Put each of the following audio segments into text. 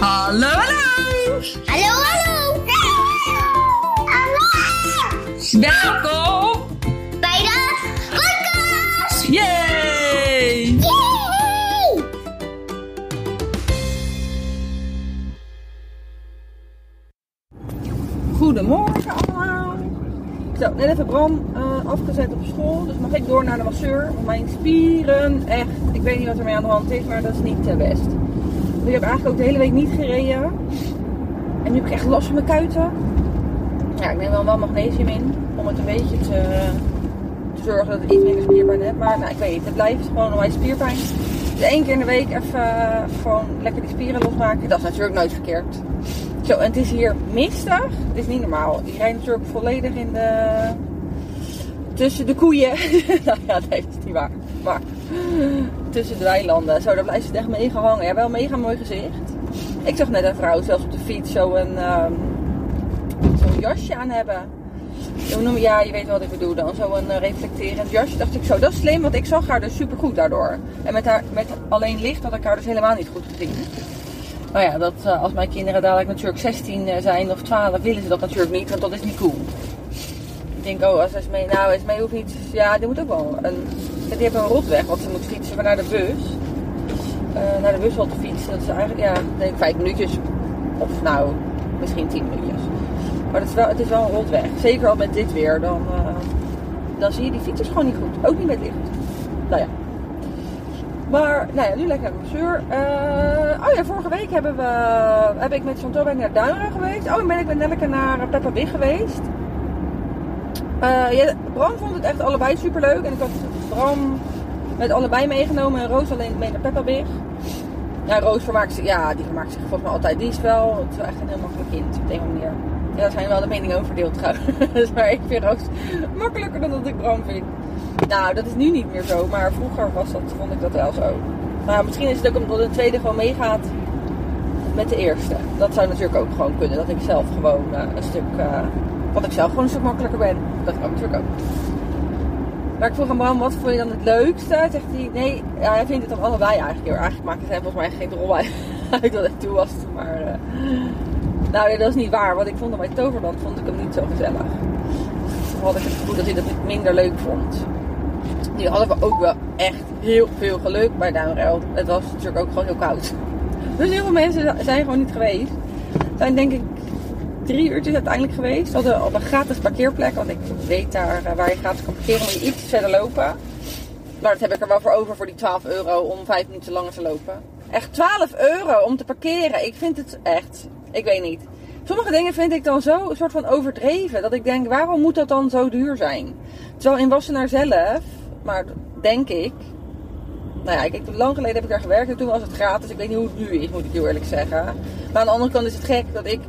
Hallo, hallo! Hallo, hallo! Hallo! Welkom! Bij de podcast! Yay! Yay! Goedemorgen allemaal. Zo, net even Bram eh, afgezet op school. Dus mag ik door naar de masseur. Want mijn spieren, echt, ik weet niet wat er mee aan de hand is, maar dat is niet uh, best. Ik heb eigenlijk ook de hele week niet gereden. En nu heb ik echt last van mijn kuiten. Ja, ik neem wel wel magnesium in. Om het een beetje te, zorgen dat ik iets minder spierpijn heb. Maar nou, ik weet het, het blijft gewoon mijn spierpijn. Dus één keer in de week even uh, gewoon lekker die spieren losmaken. Dat is natuurlijk nooit verkeerd. Zo, en het is hier mistig. Het is niet normaal. Je rijdt natuurlijk volledig in de... Tussen de koeien. nou ja, dat is niet waar. Maar tussen de weilanden. Zo, daar blijft het echt mee gehangen. Ja, wel een mega mooi gezicht. Ik zag net een vrouw zelfs op de fiets zo een... Um, zo'n jasje aan hebben. Ja, je weet wat ik bedoel dan. Zo'n uh, reflecterend jasje. Dacht ik zo, dat is slim, want ik zag haar dus super goed daardoor. En met, haar, met alleen licht had ik haar dus helemaal niet goed gezien. Nou ja, dat, uh, als mijn kinderen dadelijk natuurlijk 16 zijn of 12, willen ze dat natuurlijk niet, want dat is niet cool. Ik denk, oh, als Esmee, nou, Esmee hoeft niet, ja, die moet ook wel. Die heeft een rotweg, want ze moet fietsen maar naar de bus. Uh, naar de bus te fietsen, dat is eigenlijk, ja, denk ik vijf minuutjes. Of nou, misschien 10 minuutjes. Maar het is wel, het is wel een rotweg. Zeker al met dit weer, dan, uh, dan zie je die fietsers gewoon niet goed. Ook niet met licht. Nou ja. Maar, nou ja, nu lekker naar de. Uh, oh ja, vorige week hebben we, heb ik met Chantal ben naar Duineren geweest. Oh, en ben ik met Nelleke naar Peppa Big geweest. Uh, Bram vond het echt allebei super leuk. En ik had Bram met allebei meegenomen en Roos alleen mee naar Peppa Big. Ja, Roos vermaakt zich, ja, die vermaakt zich volgens mij altijd. Die is wel, het is wel echt een heel makkelijk kind op de een manier. Ja, daar zijn wel de meningen over verdeeld trouwens. maar ik vind Roos makkelijker dan dat ik Bram vind. Nou, dat is nu niet meer zo, maar vroeger was dat, vond ik dat wel zo. Maar misschien is het ook omdat de tweede gewoon meegaat met de eerste. Dat zou natuurlijk ook gewoon kunnen. Dat ik zelf gewoon uh, een stuk. Uh, ik zelf gewoon een stuk makkelijker ben. Dat kan natuurlijk ook. Maar ik vroeg aan Bram, wat vond je dan het leukste? Zegt hij, nee, ja, hij vindt het dan allebei eigenlijk heel Eigenlijk maakt het volgens mij geen rol uit dat ik toe was. Maar, uh, nou, dat is niet waar. Want ik vond hem bij Toverland vond ik hem niet zo gezellig. Dus had ik het gevoel dat hij dat minder leuk vond. Nu hadden we ook wel echt heel veel geluk bij Duinruil. Het was natuurlijk ook gewoon heel koud. Dus heel veel mensen zijn gewoon niet geweest. Zijn denk ik drie uurtjes uiteindelijk geweest. We hadden op een gratis parkeerplek. Want ik weet daar waar je gratis kan parkeren moet je iets verder lopen. Maar dat heb ik er wel voor over voor die 12 euro om vijf minuten langer te lopen. Echt 12 euro om te parkeren. Ik vind het echt, ik weet niet. Sommige dingen vind ik dan zo een soort van overdreven. Dat ik denk, waarom moet dat dan zo duur zijn? Terwijl in Wassenaar zelf maar denk ik. Nou ja, ik, lang geleden heb ik daar gewerkt en toen was het gratis. Ik weet niet hoe het nu is, moet ik heel eerlijk zeggen. Maar aan de andere kant is het gek dat ik.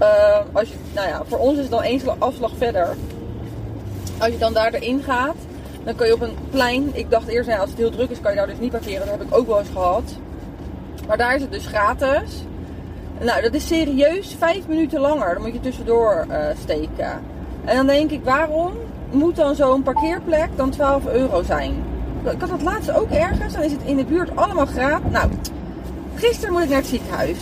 Uh, als je, nou ja, voor ons is het dan één afslag verder. Als je dan daar erin gaat, dan kan je op een plein. Ik dacht eerst, ja, als het heel druk is, kan je daar dus niet parkeren. Dat heb ik ook wel eens gehad. Maar daar is het dus gratis. Nou, dat is serieus vijf minuten langer. Dan moet je tussendoor uh, steken. En dan denk ik, waarom moet dan zo'n parkeerplek dan 12 euro zijn? Ik had dat laatst ook ergens. Dan is het in de buurt allemaal gratis. Nou, gisteren moet ik naar het ziekenhuis.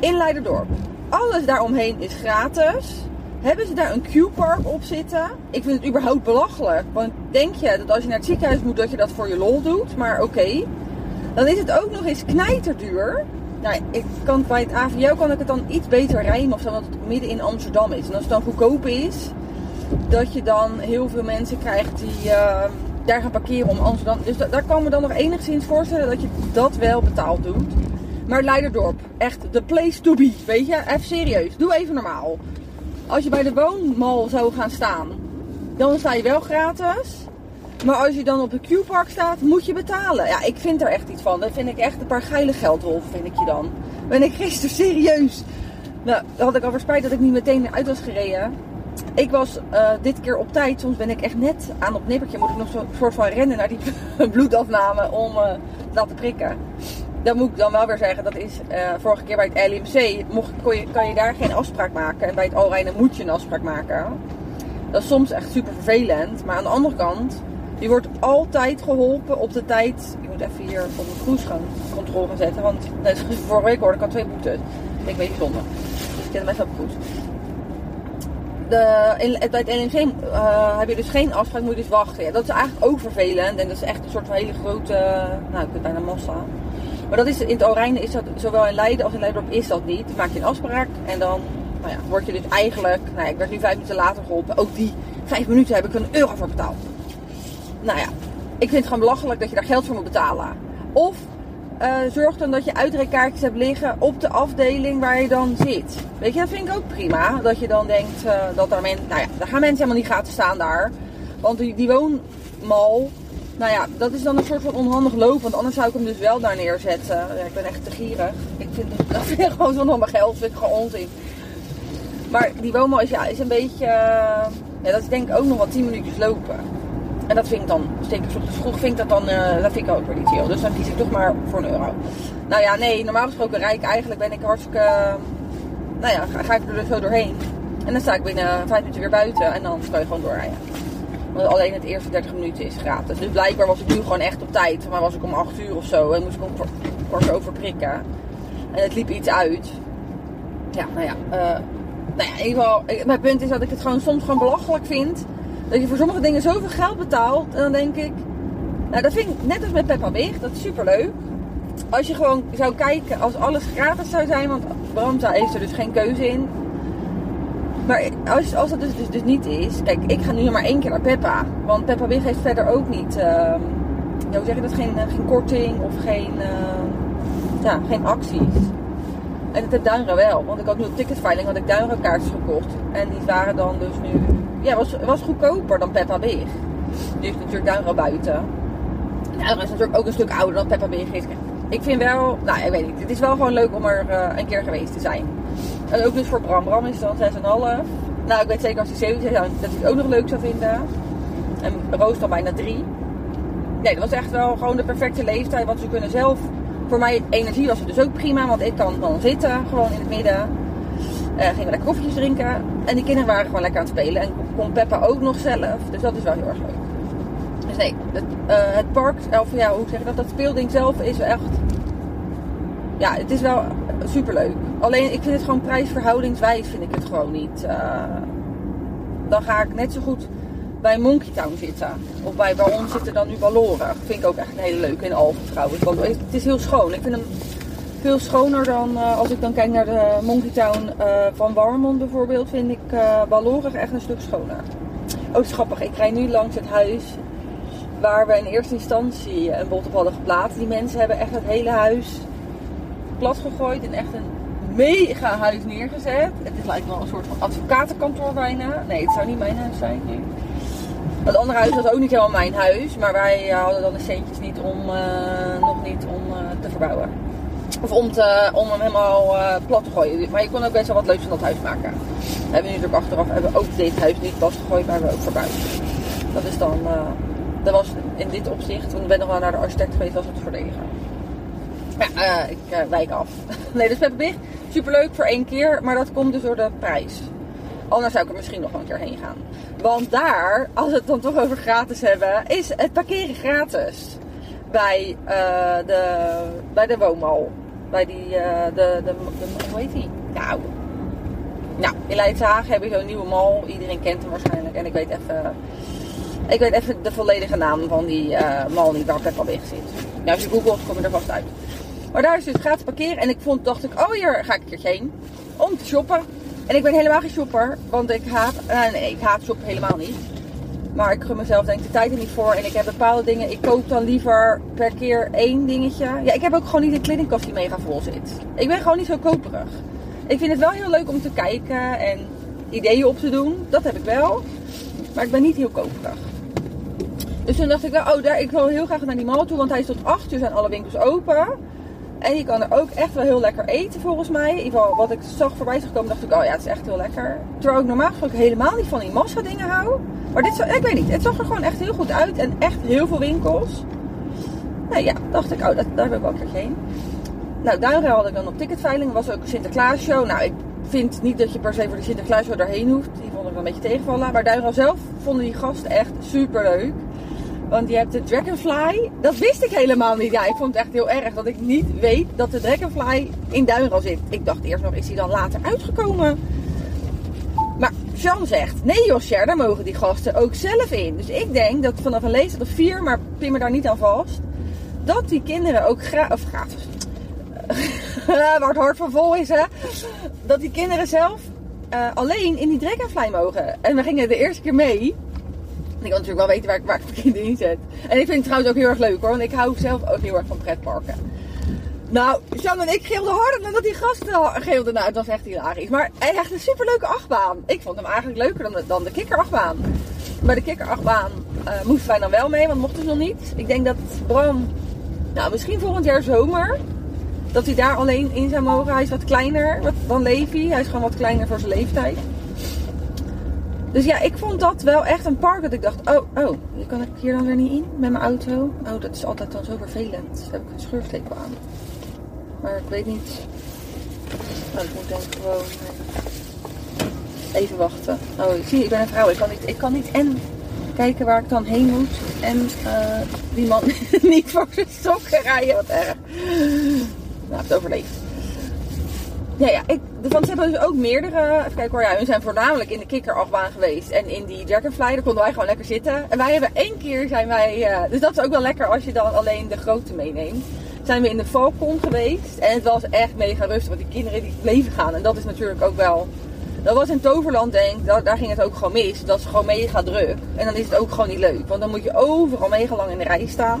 In Leiderdorp. Alles daaromheen is gratis. Hebben ze daar een Q-park op zitten? Ik vind het überhaupt belachelijk. Want denk je dat als je naar het ziekenhuis moet, dat je dat voor je lol doet? Maar oké. Dan is het ook nog eens knijterduur. Nou, ik kan, bij het AVO kan ik het dan iets beter rijmen of zo, omdat het midden in Amsterdam is. En als het dan goedkoop is, dat je dan heel veel mensen krijgt die uh, daar gaan parkeren om Amsterdam. Dus da daar kan me dan nog enigszins voorstellen dat je dat wel betaald doet. Maar Leiderdorp, echt the place to be, weet je? Even serieus, doe even normaal. Als je bij de woonmal zou gaan staan, dan sta je wel gratis. Maar als je dan op de Q-park staat, moet je betalen. Ja, ik vind er echt iets van. Dat vind ik echt een paar geile geldwolven, vind ik je dan. Ben ik gisteren serieus. Nou, had ik al spijt dat ik niet meteen eruit was gereden. Ik was uh, dit keer op tijd. Soms ben ik echt net aan op nippertje. Moet ik nog zo'n soort van rennen naar die bloedafname om uh, te laten prikken. Dan moet ik dan wel weer zeggen, dat is uh, vorige keer bij het LMC. Mocht, je, kan je daar geen afspraak maken. En bij het Alreinen moet je een afspraak maken. Dat is soms echt super vervelend. Maar aan de andere kant Je wordt altijd geholpen op de tijd. Ik moet even hier op de cruise gaan controle zetten. Want net zoals vorige week hoorde ik al twee boetes. Ik een beetje zonde. Ik hem even op goed. De, in, bij het NMC eh, heb je dus geen afspraak, moet je dus wachten. Ja, dat is eigenlijk ook vervelend. En dat is echt een soort van hele grote, nou ik weet bijna massa. Maar dat is, in het Orijnen is dat, zowel in Leiden als in Leiderdorp is dat niet. Dan maak je een afspraak en dan nou ja, word je dus eigenlijk, nou ja, ik werd nu vijf minuten later geholpen. Ook die vijf minuten heb ik een euro voor betaald. Nou ja, ik vind het gewoon belachelijk dat je daar geld voor moet betalen. Of eh, zorg dan dat je uitreikkaartjes hebt liggen op de afdeling waar je dan zit. Weet je, dat vind ik ook prima. Dat je dan denkt eh, dat daar mensen, nou ja, daar gaan mensen helemaal niet gratis staan daar. Want die, die woonmal, nou ja, dat is dan een soort van onhandig loop. Want anders zou ik hem dus wel daar neerzetten. Ja, ik ben echt te gierig. Ik vind dat vind ik gewoon zo'n mijn geld, vind ik gewoon onzin. Maar die woonmal is, ja, is een beetje, eh, ja, dat is denk ik ook nog wel 10 minuutjes lopen. En dat vind ik dan, zeker ochtends vroeg, vind ik dat dan, eh, dat vind ik ook weer niet chill. Dus dan kies ik toch maar voor een euro. Nou ja, nee, normaal gesproken rijk eigenlijk ben ik hartstikke, nou ja, ga, ga ik er dus zo doorheen. En dan sta ik binnen vijf minuten weer buiten en dan kan je gewoon doorrijden. Alleen het eerste 30 minuten is gratis. Dus blijkbaar was ik nu gewoon echt op tijd. Maar was ik om 8 uur of zo en moest ik om kwart over prikken. En het liep iets uit. Ja, nou ja. eh, nou ja, in ieder geval, mijn punt is dat ik het gewoon soms gewoon belachelijk vind. Dat je voor sommige dingen zoveel geld betaalt. En dan denk ik, nou dat vind ik net als met Peppa Big, dat is super leuk. Als je gewoon zou kijken, als alles gratis zou zijn, want Bramza heeft er dus geen keuze in. Maar als, als dat dus, dus, dus niet is, kijk, ik ga nu maar één keer naar Peppa. Want Peppa Big heeft verder ook niet, ja, hoe zeg je dat, geen, eh, geen korting of geen, ehm, ja, geen acties. En dat heb Duinro wel, want ik had nu op ticketfiling had ik Duinro kaartjes gekocht. En die waren dan dus nu, ja, was, was goedkoper dan Peppa Big. Die heeft natuurlijk Duinro buiten. Duinro is natuurlijk ook een stuk ouder dan Peppa Big is. Ik vind wel, nou ik weet niet, het is wel gewoon leuk om er eh, een keer geweest te zijn. En ook dus voor Bram. Bram is dan 6,5. Nou, ik weet zeker als hij 7 zou zijn, dat hij het ook nog leuk zou vinden. En Roos dan bijna 3. Nee, dat was echt wel gewoon de perfecte leeftijd. Want ze kunnen zelf, voor mij energie was het dus ook prima. Want ik kan dan zitten, gewoon in het midden. Eh gingen we lekker koffietjes drinken. En die kinderen waren gewoon lekker aan het spelen. En kon Peppa ook nog zelf. Dus dat is wel heel erg leuk. Dus nee, het, eh, het park, of ja, hoe zeg dat? Dat speelding zelf is echt ja, het is wel superleuk. Alleen ik vind het gewoon prijsverhoudingswijs vind ik het gewoon niet. eh, dan ga ik net zo goed bij Monkey Town zitten. Of bij ons zitten dan nu Balloren. Vind ik ook echt een hele leuke in Alphen trouwens. Want het is heel schoon. Ik vind hem veel schoner dan eh, als ik dan kijk naar de Monkey Town eh, van Warmond bijvoorbeeld. Vind ik uh, Balloren echt een stuk schoner. Oh, is grappig. Ik rij nu langs het huis waar we in eerste instantie een bod op hadden geplaatst. Die mensen hebben echt het hele huis plat gegooid en echt een mega huis neergezet. Het is lijkt wel een soort van advocatenkantoor bijna. Nee, het zou niet mijn huis zijn nu. Het andere huis was ook niet helemaal mijn huis, maar wij eh, hadden dan de centjes niet om, eh, nog niet om eh, te verbouwen. Of om, te, om hem helemaal plat te gooien. Maar je kon ook best wel wat leuks van dat huis maken. We hebben nu natuurlijk achteraf hebben ook dit huis niet plat gegooid, maar we ook verbouwd. Dat is dan, dat was in dit opzicht, want ik ben nog wel naar de architect geweest, was het voordeliger. Ja, eh, ik eh, wijk af. Nee, dus Peppa Big, superleuk voor één keer, maar dat komt dus door de prijs. Anders zou ik er misschien nog wel een keer heen gaan. Want daar, als we het dan toch over gratis hebben, is het parkeren gratis. Bij, eh, de, bij de woonmal. Bij die, eh, de, de, de, hoe heet die? Nou, nou in Leidshagen heb je zo'n nieuwe mal. Iedereen kent hem waarschijnlijk. En ik weet even, ik weet even de volledige naam van die eh, mal niet waar Peppa Big zit. Nou, als je googelt kom je er vast uit. Maar daar is dus gratis parkeren. En ik vond, dacht ik, oh hier ga ik een heen. Om te shoppen. En ik ben helemaal geen shopper. Want ik haat, eh, nee, ik haat shoppen helemaal niet. Maar ik gun mezelf denk ik de tijd er niet voor. En ik heb bepaalde dingen. Ik koop dan liever per keer één dingetje. Ja, ik heb ook gewoon niet een kledingkast die mega vol zit. Ik ben gewoon niet zo koperig. Ik vind het wel heel leuk om te kijken en ideeën op te doen. Dat heb ik wel. Maar ik ben niet heel koperig. Dus toen dacht ik, wel, oh, daar, ik wil heel graag naar die mall toe. Want hij is tot 8 uur zijn alle winkels open. En je kan er ook echt wel heel lekker eten volgens mij. In ieder geval wat ik zag voorbij zag komen, dacht ik, oh ja, het is echt heel lekker. Terwijl ik normaal gesproken helemaal niet van die massa dingen hou. Maar dit, ik weet niet, het zag er gewoon echt heel goed uit. En echt heel veel winkels. Nou ja, dacht ik, oh, dat, daar wil ik wel een keertje heen. Nou, daar had ik dan op ticketveiling. Was ook een Sinterklaas show. Nou, ik vind niet dat je per se voor de Sinterklaas show daarheen hoeft. Die vond ik wel een beetje tegenvallen. Maar Duinrel zelf vonden die gasten echt super leuk. Want je hebt de Dragonfly. Dat wist ik helemaal niet. Ja, ik vond het echt heel erg dat ik niet weet dat de Dragonfly in Duinral zit. Ik dacht eerst nog, is die dan later uitgekomen? Maar Jean zegt, nee joh daar mogen die gasten ook zelf in. Dus ik denk dat vanaf een leeftijd of vier, maar pin me daar niet aan vast, dat die kinderen ook gra of gratis, waar het hart van vol is hè, dat die kinderen zelf eh, alleen in die Dragonfly mogen. En we gingen de eerste keer mee. Ik wil natuurlijk wel weten waar ik, waar ik in zet. En ik vind het trouwens ook heel erg leuk hoor, want ik hou zelf ook heel erg van pretparken. Nou, Jan en ik gilden harder dan dat die gasten gilden. Nou, het was echt hilarisch. Maar hij echt een superleuke achtbaan. Ik vond hem eigenlijk leuker dan de, dan de kikkerachtbaan. Bij de kikkerachtbaan uh, moesten wij dan wel mee, want mochten ze nog niet. Ik denk dat Bram, nou misschien volgend jaar zomer, dat hij daar alleen in zou mogen. Hij is wat kleiner wat, dan Levi. Hij is gewoon wat kleiner voor zijn leeftijd. Dus ja, ik vond dat wel echt een park dat ik dacht, oh, oh, kan ik hier dan weer niet in met mijn auto? Oh, dat is altijd dan zo vervelend. Dan heb ik een schurfteken aan. Maar ik weet niet. Nou, ik moet denk ik gewoon eh, even wachten. Oh, ik zie, ik ben een vrouw. Ik kan niet, ik kan niet en kijken waar ik dan heen moet. En uh, die man niet voor zijn sokken rijden. Wat erg. Nou, het overleefd. Ja, ja, ik, ze hebben dus ook meerdere. Even kijken hoor, ja, we zijn voornamelijk in de kikkerachtbaan geweest. En in die Dragonfly, daar konden wij gewoon lekker zitten. En wij hebben één keer zijn wij. Uh, dus dat is ook wel lekker als je dan alleen de grote meeneemt zijn we in de Falcon geweest. En het was echt mega rustig, want die kinderen die bleven gaan. En dat is natuurlijk ook wel... Dat was in Toverland denk ik, daar, daar ging het ook gewoon mis. Dat is gewoon mega druk. En dan is het ook gewoon niet leuk. Want dan moet je overal mega lang in de rij staan.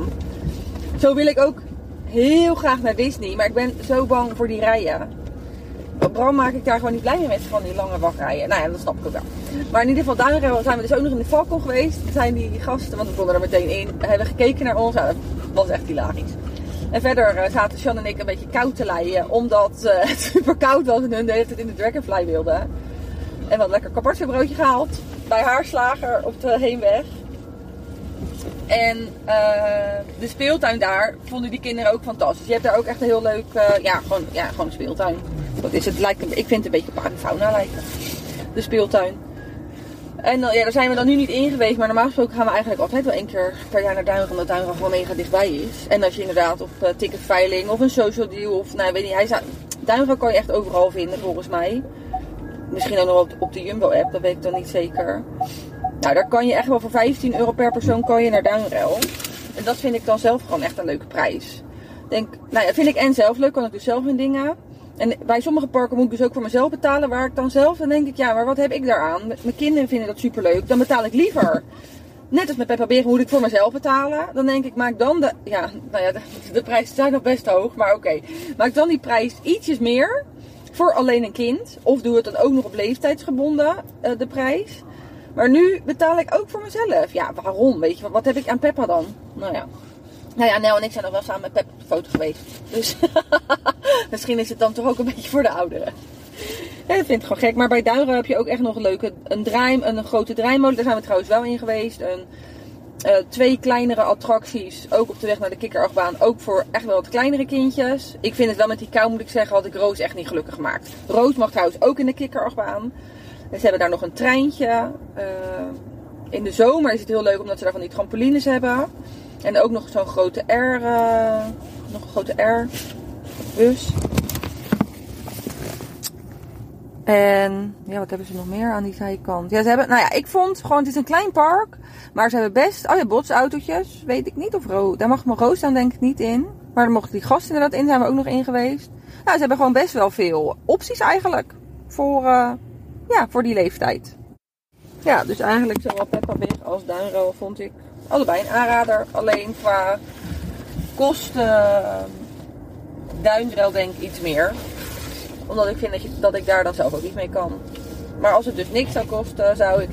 Zo wil ik ook heel graag naar Disney. Maar ik ben zo bang voor die rijen. Bram maak ik daar gewoon niet blij mee met van die lange wachtrijen. Nou ja, dat snap ik ook wel. Maar in ieder geval, daar zijn we dus ook nog in de Falcon geweest. Zijn die gasten, want we konden er meteen in, hebben gekeken naar ons. dat was echt hilarisch. En verder uh, zaten Sean en ik een beetje koud te leien. Omdat uh, het super koud was en hun de hele tijd in de Dragonfly wilden. En wat lekker carpaccio broodje gehaald. Bij haarslager op de heenweg. En uh, de speeltuin daar vonden die kinderen ook fantastisch. Je hebt daar ook echt een heel leuk, ja, gewoon, ja, gewoon speeltuin. Dat is het, lijkt, ik vind het een beetje paard en fauna lijken. De speeltuin. En ja, daar zijn we dan nu niet in geweest. Maar normaal gesproken gaan we eigenlijk altijd wel één keer per jaar naar Duinrand. Omdat Duinrand gewoon mega dichtbij is. En als je inderdaad op uh, ticketveiling of een social deal of nou weet niet. Hij Duinrand kan je echt overal vinden volgens mij. Misschien ook nog op, op de Jumbo app, dat weet ik dan niet zeker. Nou, daar kan je echt wel voor 15 euro per persoon kan je naar Duinrel. En dat vind ik dan zelf gewoon echt een leuke prijs. Denk, nou ja, vind ik en zelf leuk, kan ik dus zelf in dingen. En bij sommige parken moet ik dus ook voor mezelf betalen. Waar ik dan zelf, dan denk ik, ja, maar wat heb ik daaraan? Mijn kinderen vinden dat superleuk. Dan betaal ik liever. Net als met Peppa Beer moet ik voor mezelf betalen. Dan denk ik, maak dan de, ja, nou ja, de, de prijzen zijn nog best hoog, maar oké. Maak dan die prijs ietsjes meer voor alleen een kind. Of doe het dan ook nog op leeftijdsgebonden, uh, de prijs. Maar nu betaal ik ook voor mezelf. Ja, waarom? Weet je, wat heb ik aan Peppa dan? Nou ja. Nou ja, Nel en ik zijn nog wel samen met Pep op de foto geweest. Dus misschien is het dan toch ook een beetje voor de ouderen. Ja, vind ik gewoon gek. Maar bij Duiren heb je ook echt nog een leuke een, draai, een grote draaimolen. Daar zijn we trouwens wel in geweest. Een, uh, twee kleinere attracties. Ook op de weg naar de kikkerachtbaan. Ook voor echt wel wat kleinere kindjes. Ik vind het wel met die kou moet ik zeggen. Had ik Roos echt niet gelukkig gemaakt. Roos mag trouwens ook in de kikkerachtbaan. Ze hebben daar nog een treintje. Uh, in de zomer is het heel leuk omdat ze daar van die trampolines hebben. En ook nog zo'n grote R, uh, nog een grote R bus. En ja, wat hebben ze nog meer aan die zijkant? Ja, ze hebben, nou ja, ik vond gewoon, het is een klein park. Maar ze hebben best, oh ja, botsautootjes. Weet ik niet of Roos, daar mag mijn Roos dan denk ik niet in. Maar daar mochten die gasten inderdaad in, zijn we ook nog in geweest. Nou, ze hebben gewoon best wel veel opties eigenlijk. Voor, uh, ja, voor die leeftijd. Ja, dus eigenlijk zowel Peppa Big als Duinro vond ik allebei een aanrader. Alleen qua kosten Duindrel denk ik iets meer. Omdat ik vind dat, je, dat ik daar dan zelf ook niet mee kan. Maar als het dus niks zou kosten, zou ik...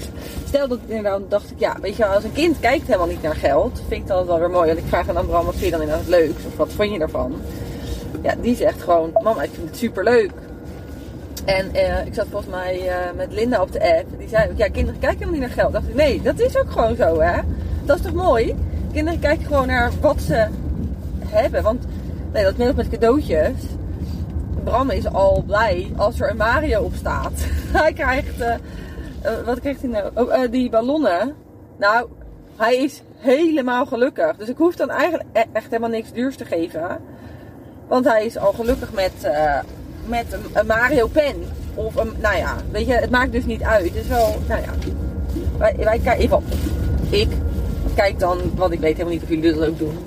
Stel dat ik dan dacht ik, ja, weet je als een kind kijkt helemaal niet naar geld. Vind ik dat wel weer mooi. Want ik vraag aan Bram, wat vind je dan inderdaad leuk? Of wat vond je ervan? Ja, die zegt gewoon, mama, ik vind het super leuk. En uh, ik zat volgens mij uh, met Linda op de app. Die zei, ja, kinderen kijken helemaal niet naar geld. Dacht ik, nee, dat is ook gewoon zo, hè? Dat is toch mooi? Kinderen kijken gewoon naar wat ze hebben. Want nee, dat met cadeautjes. Bram is al blij als er een Mario op staat. hij krijgt, uh, wat krijgt hij nou? Oh, die ballonnen. Nou, Hij is helemaal gelukkig. Dus ik hoef dan eigenlijk e- echt helemaal niks duurs te geven. Want hij is al gelukkig met, eh, met een, Mario pen. Of een, nou ja, weet je, het maakt dus niet uit. Het is wel, nou ja. Wij, wij kijken, ik kijk dan, want ik weet helemaal niet of jullie dat ook doen.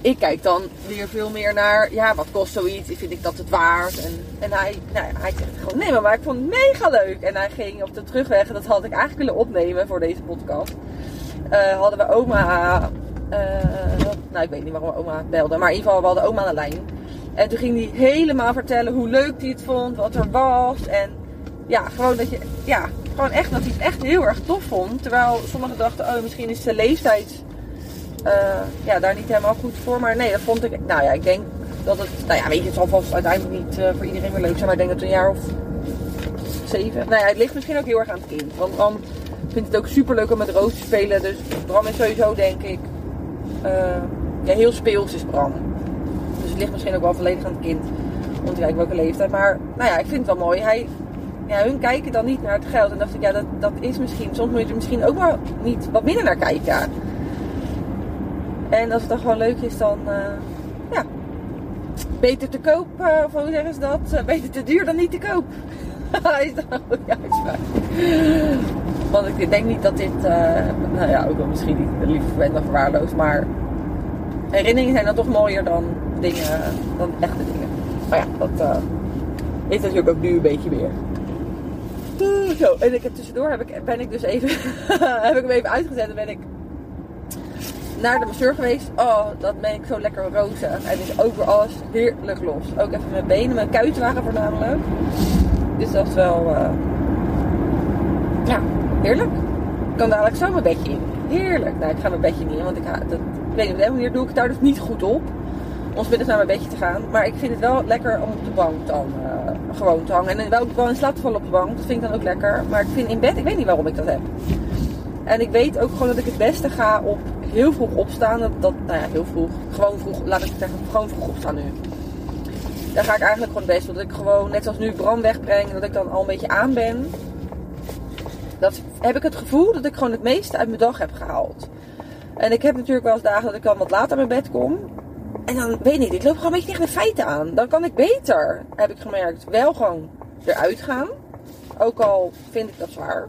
Ik kijk dan weer veel meer naar, ja, wat kost zoiets? Vind ik dat het waard? En, en hij, nou hij zegt gewoon, nee maar ik vond het mega leuk. En hij ging op de terugweg, en dat had ik eigenlijk willen opnemen voor deze podcast. eh, hadden we oma, eh, nou ik weet niet waarom oma belde, maar in ieder geval we hadden oma aan de lijn. En toen ging hij helemaal vertellen hoe leuk hij het vond, wat er was. En ja, gewoon dat je, ja, gewoon echt dat hij het echt heel erg tof vond. Terwijl sommigen dachten, oh misschien is zijn leeftijd eh, ja, daar niet helemaal goed voor. Maar nee, dat vond ik, nou ja, ik denk dat het, nou ja, weet je, het zal uiteindelijk niet eh, voor iedereen weer leuk zijn. Maar ik denk dat een jaar of zeven, nou ja, het ligt misschien ook heel erg aan het kind. Want Bram vindt het ook super leuk om met Roos te spelen. Dus Bram is sowieso, denk ik, eh, ja, heel speels is Bram. Dus het ligt misschien ook wel volledig aan het kind. Om te kijken welke leeftijd. Maar nou ja, ik vind het wel mooi. Hij, ja, hun kijken dan niet naar het geld. En dacht ik, ja, dat, dat is misschien. Soms moet je er misschien ook wel niet wat minder naar kijken. En als het dan gewoon leuk is, dan eh, ja. Beter te koop, eh, of hoe zeggen ze dat? Eh, beter te duur dan niet te koop. is dat een goede uitspraak? Want ik denk niet dat dit, nou ja, ook wel misschien niet lief verwend of verwaarloosd, maar herinneringen zijn dan toch mooier dan dingen, dan echte dingen. Maar ja, dat is natuurlijk ook nu een beetje meer. Zo, en ik heb tussendoor heb ik, ben ik dus even, heb ik hem even uitgezet en ben ik naar de masseur geweest. Oh, dat ben ik zo lekker roze. En is ook alles heerlijk los. Ook even mijn benen, mijn kuiten waren voornamelijk. Dus dat is wel, eh, ja, heerlijk. Ik kan dadelijk zo mijn bedje in. Heerlijk. Nou, ik ga mijn bedje niet in, want ik, ha- ik weet niet, op de manier doe ik het daar dus niet goed op. Om middags naar mijn bedje te gaan. Maar ik vind het wel lekker om op de bank dan eh, gewoon te hangen. En wel ook wel in slaap vallen op de bank. Dat vind ik dan ook lekker. Maar ik vind in bed, ik weet niet waarom ik dat heb. En ik weet ook gewoon dat ik het beste ga op heel vroeg opstaan. Dat, dat nou ja, heel vroeg. Gewoon vroeg, laat ik het zeggen, gewoon vroeg opstaan nu. Daar ga ik eigenlijk gewoon best. Dat ik gewoon, net zoals nu, Bram wegbreng. Dat ik dan al een beetje aan ben. Dat heb ik het gevoel dat ik gewoon het meeste uit mijn dag heb gehaald. En ik heb natuurlijk wel eens dagen dat ik dan wat later naar bed kom. En dan, weet ik niet, ik loop gewoon een beetje tegen de feiten aan. Dan kan ik beter, heb ik gemerkt, wel gewoon eruit gaan. Ook al vind ik dat zwaar.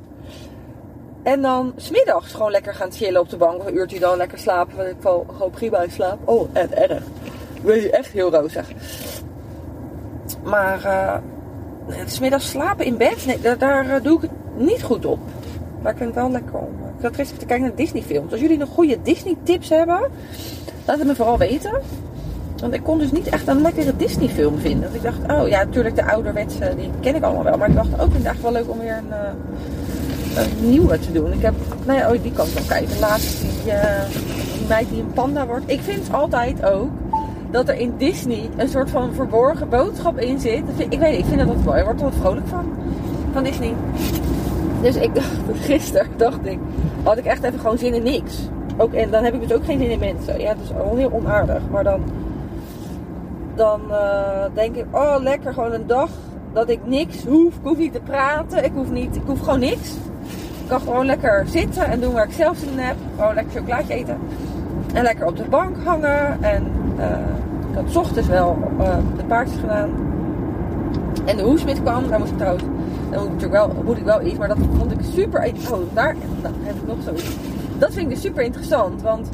En dan smiddags gewoon lekker gaan chillen op de bank. Of een uurtje dan lekker slapen. Want ik val gewoon prima in slaap. Oh, echt erg. Ik hier echt heel rozig. Maar eh smiddags slapen in bed, nee, daar, daar eh, doe ik het niet goed op. Maar ik vind het wel lekker om. Ik zat gisteren te kijken naar Disney films. Als jullie nog goede Disney tips hebben, laat het me vooral weten. Want ik kon dus niet echt een lekkere Disney film vinden. Want ik dacht, oh ja, natuurlijk de ouderwetse, die ken ik allemaal wel. Maar ik dacht ook, ik eigenlijk wel leuk om weer een, eh, een nieuwe te doen. Ik heb, nou ja, oh, die kan ik wel kijken. Laatst die, eh, die meid die een panda wordt. Ik vind altijd ook dat er in Disney een soort van verborgen boodschap in zit. Ik weet ik vind dat wat mooi. Ik word er wat vrolijk van, van Disney. Dus ik dacht, gisteren dacht ik, had ik echt even gewoon zin in niks. Ook, en dan heb ik dus ook geen zin in mensen. Ja, het is al heel onaardig. Maar dan, dan eh, denk ik, oh lekker gewoon een dag dat ik niks hoef. Ik hoef niet te praten. Ik hoef, niet, ik hoef gewoon niks. Ik kan gewoon lekker zitten en doen waar ik zelf zin in heb. Gewoon lekker chocolaatje eten. En lekker op de bank hangen. En eh, ik had ochtends wel eh, de paardjes gedaan. En de hoesmid kwam. Daar moest ik trouwens. Dan moet ik wel, moet ik wel iets. Maar dat vond ik super. Oh, daar nou, heb ik nog zoiets. Dat vind ik dus super interessant. Want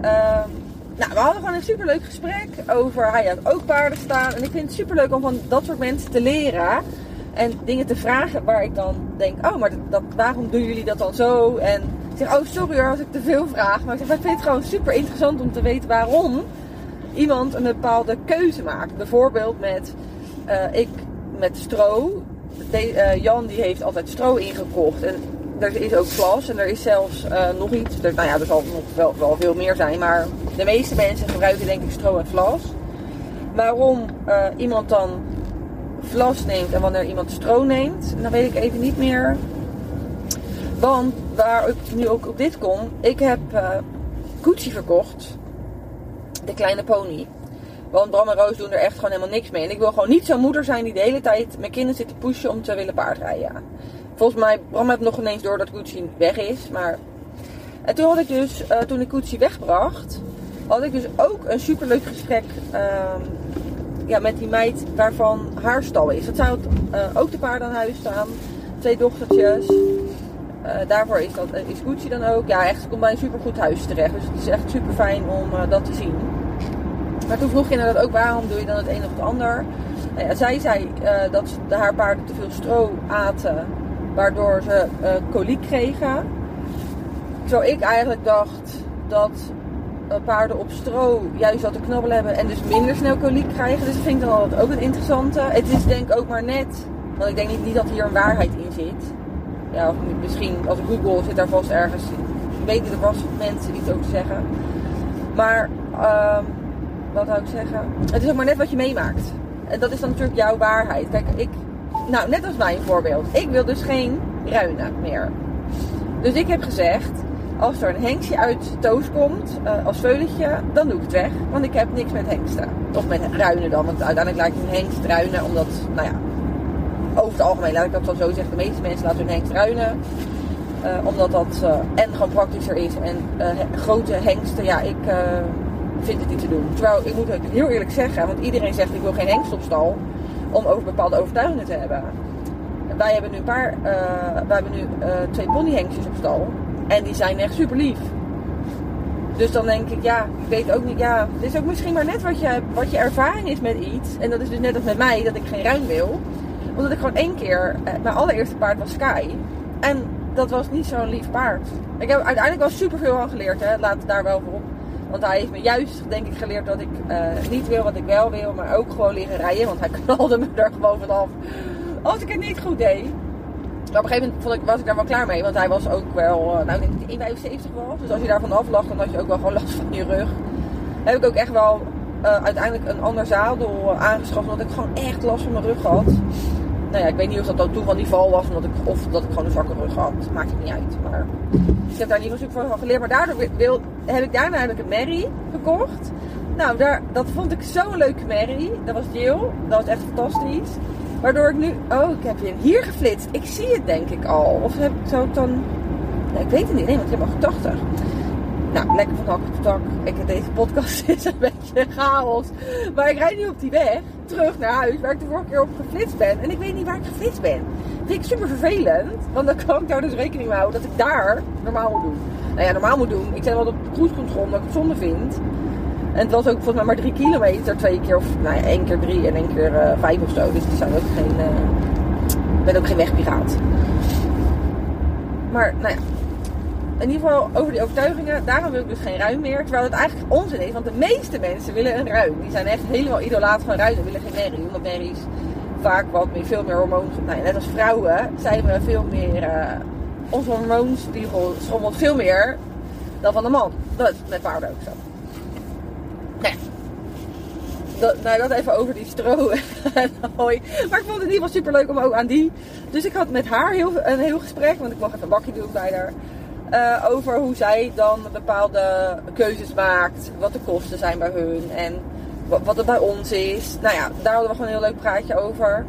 ehm, nou, we hadden gewoon een super leuk gesprek over. Hij had ook paarden staan. En ik vind het super leuk om van dat soort mensen te leren. En dingen te vragen waar ik dan denk, oh, maar waarom doen jullie dat dan zo? En ik zeg, oh, sorry hoor als ik te veel vraag. Maar ik zeg, ik vind het gewoon super interessant om te weten waarom iemand een bepaalde keuze maakt. Bijvoorbeeld met, eh, ik met stro. De- eh, Jan die heeft altijd stro ingekocht. En er is ook vlas en er is zelfs eh, nog iets. Er, nou ja, er zal nog wel, wel veel meer zijn. Maar de meeste mensen gebruiken denk ik stro en vlas. Waarom eh, iemand dan vlas neemt en wanneer iemand stro neemt, dan weet ik even niet meer. Want waar ik nu ook op dit kom, ik heb Gucci verkocht. De kleine pony. Want Bram en Roos doen er echt gewoon helemaal niks mee. En ik wil gewoon niet zo'n moeder zijn die de hele tijd mijn kinderen zit te pushen om te willen paardrijden. Volgens mij, Bram heeft nog ineens door dat Gucci weg is. Maar En toen had ik dus, eh, toen ik Koetsie wegbracht, had ik dus ook een superleuk gesprek ehm, ja, met die meid waarvan haar stal is. Dat zou ook de paarden aan huis staan. Twee dochtertjes. Eh, daarvoor is, dat, is Gucci dan ook. Ja, echt, ze komt bij een supergoed huis terecht. Dus het is echt super fijn om eh, dat te zien. Maar toen vroeg je inderdaad ook waarom doe je dan het een of het ander. Nou ja, zij zei eh, dat ze- haar paarden te veel stro aten. Waardoor ze eh, koliek kregen. Terwijl ik eigenlijk dacht dat eh, paarden op stro juist wat te knabbelen hebben en dus minder snel koliek krijgen. Dus dat vind ik dan altijd ook een interessante. Het is denk ik ook maar net, want ik denk niet, dat hier een waarheid in zit. Ja, misschien als Google zit daar vast ergens, weten er vast mensen iets over te zeggen. Maar, wat zou ik zeggen? Het is ook maar net wat je meemaakt. En dat is dan natuurlijk jouw waarheid. Kijk, ik, nou net als mijn voorbeeld. Ik wil dus geen ruinen meer. Dus ik heb gezegd, als er een hengstje uit Toos komt, eh, als veulentje, dan doe ik het weg. Want ik heb niks met hengsten. Of met ruinen dan, want uiteindelijk laat ik een hengst ruinen. Omdat, nou ja, over het algemeen laat ik dat dan zo zeggen. De meeste mensen laten hun hengst ruinen. Eh, omdat dat eh, en gewoon praktischer is. En grote hengsten, ja, ik vind het niet te doen. Terwijl, ik moet het heel eerlijk zeggen, want iedereen zegt ik wil geen hengst op stal. Om over bepaalde overtuigingen te hebben. Wij hebben nu een paar, eh, wij hebben nu eh, twee ponyhengstjes op stal. En die zijn echt super lief. Dus dan denk ik, ja, ik weet ook niet, ja, het is ook misschien maar net wat je, wat je ervaring is met iets. En dat is dus net als met mij, dat ik geen ruim wil. Omdat ik gewoon één keer, eh, mijn allereerste paard was Sky. En dat was niet zo'n lief paard. Ik heb uiteindelijk wel super veel aan geleerd, hè. laat daar wel voor op. Want hij heeft me juist, denk ik, geleerd dat ik eh, niet wil wat ik wel wil, maar ook gewoon liggen rijden. Want hij knalde me er gewoon vanaf als ik het niet goed deed. Op een gegeven moment was ik daar wel klaar mee. Want hij was ook wel, eh, nou ik denk dat hij 1,75 was. Dus als je daarvan af lag, dan had je ook wel gewoon last van je rug. Heb ik ook echt wel eh, uiteindelijk een ander zadel aangeschaft. Omdat ik gewoon echt last van mijn rug had. Nou ja, ik weet niet of dat dan toen van die val was. Omdat ik, of dat ik gewoon een zwakke rug had. Maakt het niet uit. Maar ik heb daar niet veel van geleerd. Maar daardoor wil, heb ik daarna heb ik een Mary gekocht. Nou, daar, dat vond ik zo'n leuke Mary. Dat was Jill. Dat was echt fantastisch. Waardoor ik nu... Oh, ik heb hier geflitst. Ik zie het denk ik al. Of heb, zou ik dan... Ik weet het niet. Nee, want ik heb al 80. Nou, lekker van hak op tak. Ik, deze podcast is een beetje chaos. Maar ik rijd nu op die weg terug naar huis waar ik de vorige keer op geflitst ben. En ik weet niet waar ik geflitst ben. Dat vind ik super vervelend. Want dan kan ik daar dus rekening mee houden dat ik daar normaal moet doen. Nou ja, normaal moet doen. Ik zet wel op de cruise control omdat ik het zonde vind. En het was ook volgens mij maar drie kilometer. Twee keer of nou ja, één keer drie en één keer eh, vijf of zo. Dus die zijn ook geen... ik ben ook geen wegpiraat. Maar nou ja, in ieder geval over die overtuigingen, daarom wil ik dus geen ruim meer. Terwijl het eigenlijk onzin is, want de meeste mensen willen een ruim. Die zijn echt helemaal idolaat van ruim, willen geen merrie. Omdat merries vaak wat meer, veel meer hormoon... Nou net als vrouwen zijn we veel meer... eh onze hormoonspiegel schommelt veel meer dan van de man. Dat is met paarden ook zo. Nou ja. Dat, nou, dat even over die stro en. Maar ik vond het in ieder geval super leuk om ook aan die. Dus ik had met haar heel, een heel gesprek, want ik mag even een bakje doen bij haar. Eh, over hoe zij dan bepaalde keuzes maakt. Wat de kosten zijn bij hun. En wat, wat het bij ons is. Nou ja, daar hadden we gewoon een heel leuk praatje over.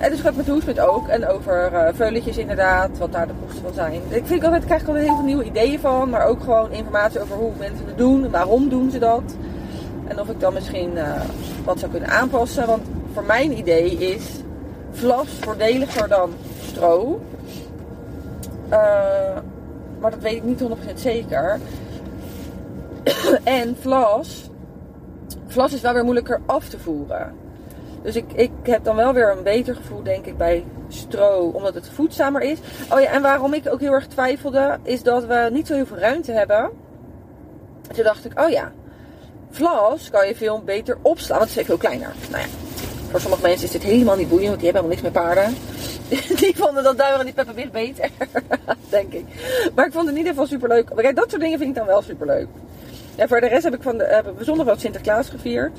En dus gaat met Hoesmet ook. En over veuletjes inderdaad. Wat daar de kosten van zijn. Ik vind altijd, ik krijg gewoon heel veel nieuwe ideeën van. Maar ook gewoon informatie over hoe mensen het doen. En waarom doen ze dat. En of ik dan misschien eh, wat zou kunnen aanpassen. Want voor mijn idee is vlas voordeliger dan stro. Eh, maar dat weet ik niet 100% zeker. en vlas. Vlas is wel weer moeilijker af te voeren. Dus ik, ik heb dan wel weer een beter gevoel, denk ik, bij stro, omdat het voedzamer is. Oh ja, en waarom ik ook heel erg twijfelde, is dat we niet zo heel veel ruimte hebben. Toen dacht ik, oh ja, vlas kan je veel beter opslaan, want het is veel kleiner. Nou ja, voor sommige mensen is dit helemaal niet boeiend, want die hebben helemaal niks met paarden. Die vonden dat duimen en die peppermint beter, denk ik. Maar ik vond het in ieder geval super leuk. Kijk, dat soort dingen vind ik dan wel super leuk. Ja, voor de rest heb ik van de, hebben we zondag wel Sinterklaas gevierd.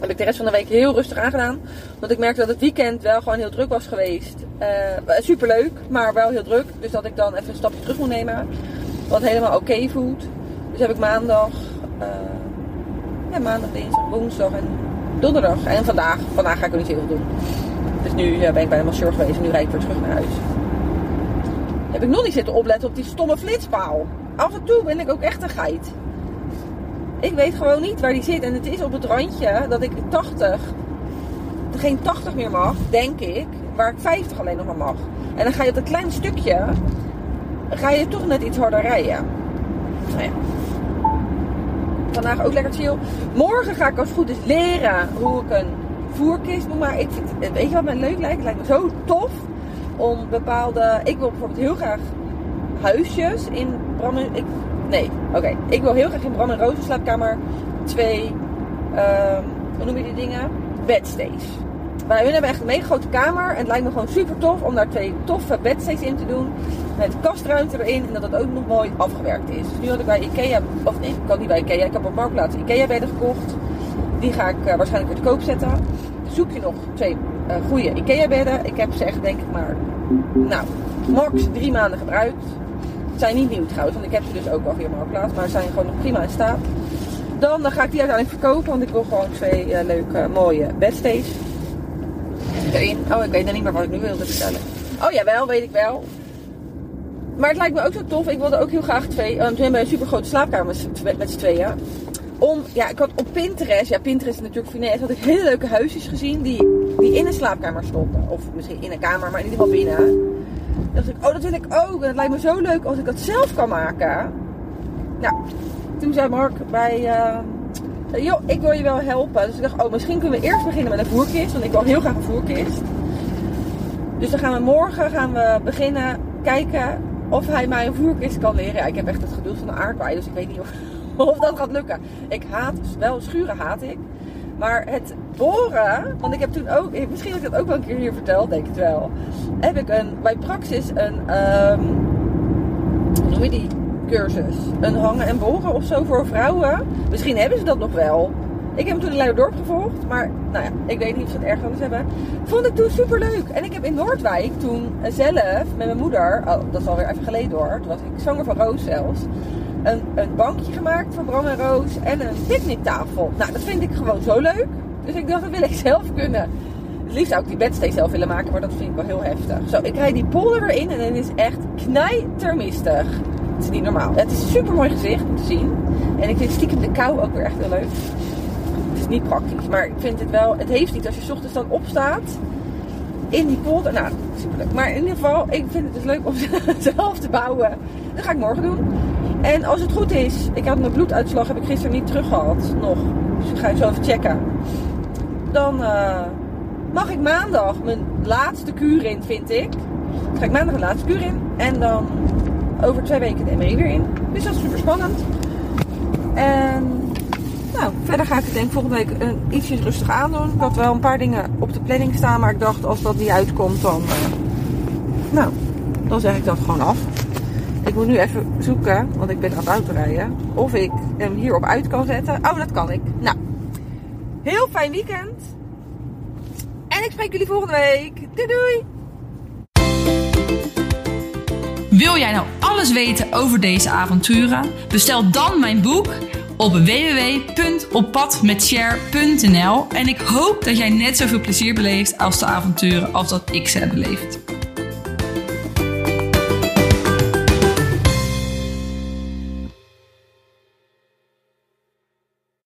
Heb ik de rest van de week heel rustig aangedaan. Want ik merkte dat het weekend wel gewoon heel druk was geweest. super superleuk, maar wel heel druk. Dus dat ik dan even een stapje terug moet nemen. Wat helemaal oké voelt. Dus heb ik maandag, eh, ja, maandag, dinsdag, woensdag en donderdag. En vandaag. Vandaag ga ik ook niet heel veel doen. Dus nu ben ik bij de masseur geweest en nu rijd ik weer terug naar huis. heb ik nog niet zitten opletten op die stomme flitspaal. Af en toe ben ik ook echt een geit. Ik weet gewoon niet waar die zit. En het is op het randje dat ik 80, geen 80 meer mag, denk ik. Waar ik 50 alleen nog maar mag. En dan ga je op dat kleine stukje, ga je toch net iets harder rijden. Nou ja. Vandaag ook lekker chill. Morgen ga ik als het goed is leren hoe ik een voerkist moet maken. Ik vind, weet je wat mij leuk lijkt? Het lijkt me zo tof om bepaalde... Ik wil bijvoorbeeld heel graag huisjes in Bram en... Ik, nee, oké. Ik wil heel graag in Bram en Roos slaapkamer twee... ehm, hoe noem je die dingen? Bedstays. Wij hun hebben echt een mega grote kamer. En het lijkt me gewoon super tof om daar twee toffe bedstays in te doen. Met kastruimte erin. En dat het ook nog mooi afgewerkt is. Dus nu had ik bij Ikea... Of nee, ik kan niet bij Ikea. Ik heb op Marktplaats Ikea bedden gekocht. Die ga ik eh, waarschijnlijk weer te koop zetten. Zoek je nog twee eh, goede Ikea bedden. Ik heb ze echt denk ik maar... Nou, max drie maanden gebruikt. Het zijn niet nieuw trouwens. Want ik heb ze dus ook al Marktplaats. Maar ze zijn gewoon nog prima in staat. Dan, dan ga ik die uiteindelijk verkopen. Want ik wil gewoon twee eh, leuke mooie bedstays erin. Oh, ik weet nog niet meer wat ik nu wilde vertellen. Oh jawel, weet ik wel. Maar het lijkt me ook zo tof. Ik wilde ook heel graag twee. Want we hebben een super grote slaapkamer met z'n tweeën. Om, ja, ik had op Pinterest, ja, Pinterest is natuurlijk finesse, had ik hele leuke huisjes gezien die, die in een slaapkamer stonden. Of misschien in een kamer, maar in ieder geval binnen. Dan dacht ik, oh, dat wil ik ook. En het lijkt me zo leuk als ik dat zelf kan maken. Nou, toen zei Mark bij. eh, joh, ik wil je wel helpen. Dus ik dacht, oh, misschien kunnen we eerst beginnen met een voerkist. Want ik wil heel graag een voerkist. Dus dan gaan we morgen gaan we beginnen kijken of hij mij een voerkist kan leren. Ja, ik heb echt het geduld van een aardbei, dus ik weet niet of, of dat gaat lukken. Ik haat, wel schuren haat ik. Maar het boren, want ik heb toen ook, misschien heb ik dat ook wel een keer hier verteld, denk ik het wel. Heb ik een, bij Praxis een, ehm, hoe noem die cursus? Een hangen en boren of zo voor vrouwen. Misschien hebben ze dat nog wel. Ik heb hem toen in Leiderdorp gevolgd, maar nou ja, ik weet niet of ze het erg anders hebben. Vond ik toen super leuk. En ik heb in Noordwijk toen zelf met mijn moeder, oh, dat is alweer even geleden hoor, toen was ik zwanger van Roos zelfs, een, een bankje gemaakt voor Bram en Roos en een picknicktafel. Nou, dat vind ik gewoon zo leuk. Dus ik dacht, dat wil ik zelf kunnen. Het liefst zou ik die bedstee zelf willen maken, maar dat vind ik wel heel heftig. Zo, ik rijd die polder erin en het is echt knijtermistig. Het is niet normaal. Het is een super mooi gezicht om te zien. En ik vind stiekem de kou ook weer echt heel leuk. Het is niet praktisch, maar ik vind het wel. Het heeft iets als je ochtends dan opstaat in die polder. Nou, super leuk. Maar in ieder geval, ik vind het dus leuk om zelf te bouwen. Dat ga ik morgen doen. En als het goed is, ik had mijn bloeduitslag heb ik gisteren niet terug gehad nog. Dus ik ga het zo even checken. Dan eh, mag ik maandag mijn laatste kuur in, vind ik. Ga ik maandag de laatste kuur in. En dan over twee weken de MRI weer in. Dus dat is super spannend. En nou, verder ga ik het denk ik volgende week een, ietsjes rustig aandoen. Ik had wel een paar dingen op de planning staan, maar ik dacht als dat niet uitkomt, dan, eh, nou, dan zeg ik dat gewoon af. Ik moet nu even zoeken, want ik ben aan het autorijden, of ik hem hierop uit kan zetten. Oh, dat kan ik. Nou, heel fijn weekend. En ik spreek jullie volgende week. Doei doei! Wil jij nou alles weten over deze avonturen? Bestel dan mijn boek op www.oppadmetshare.nl en ik hoop dat jij net zoveel plezier beleeft als de avonturen als dat ik ze heb beleefd.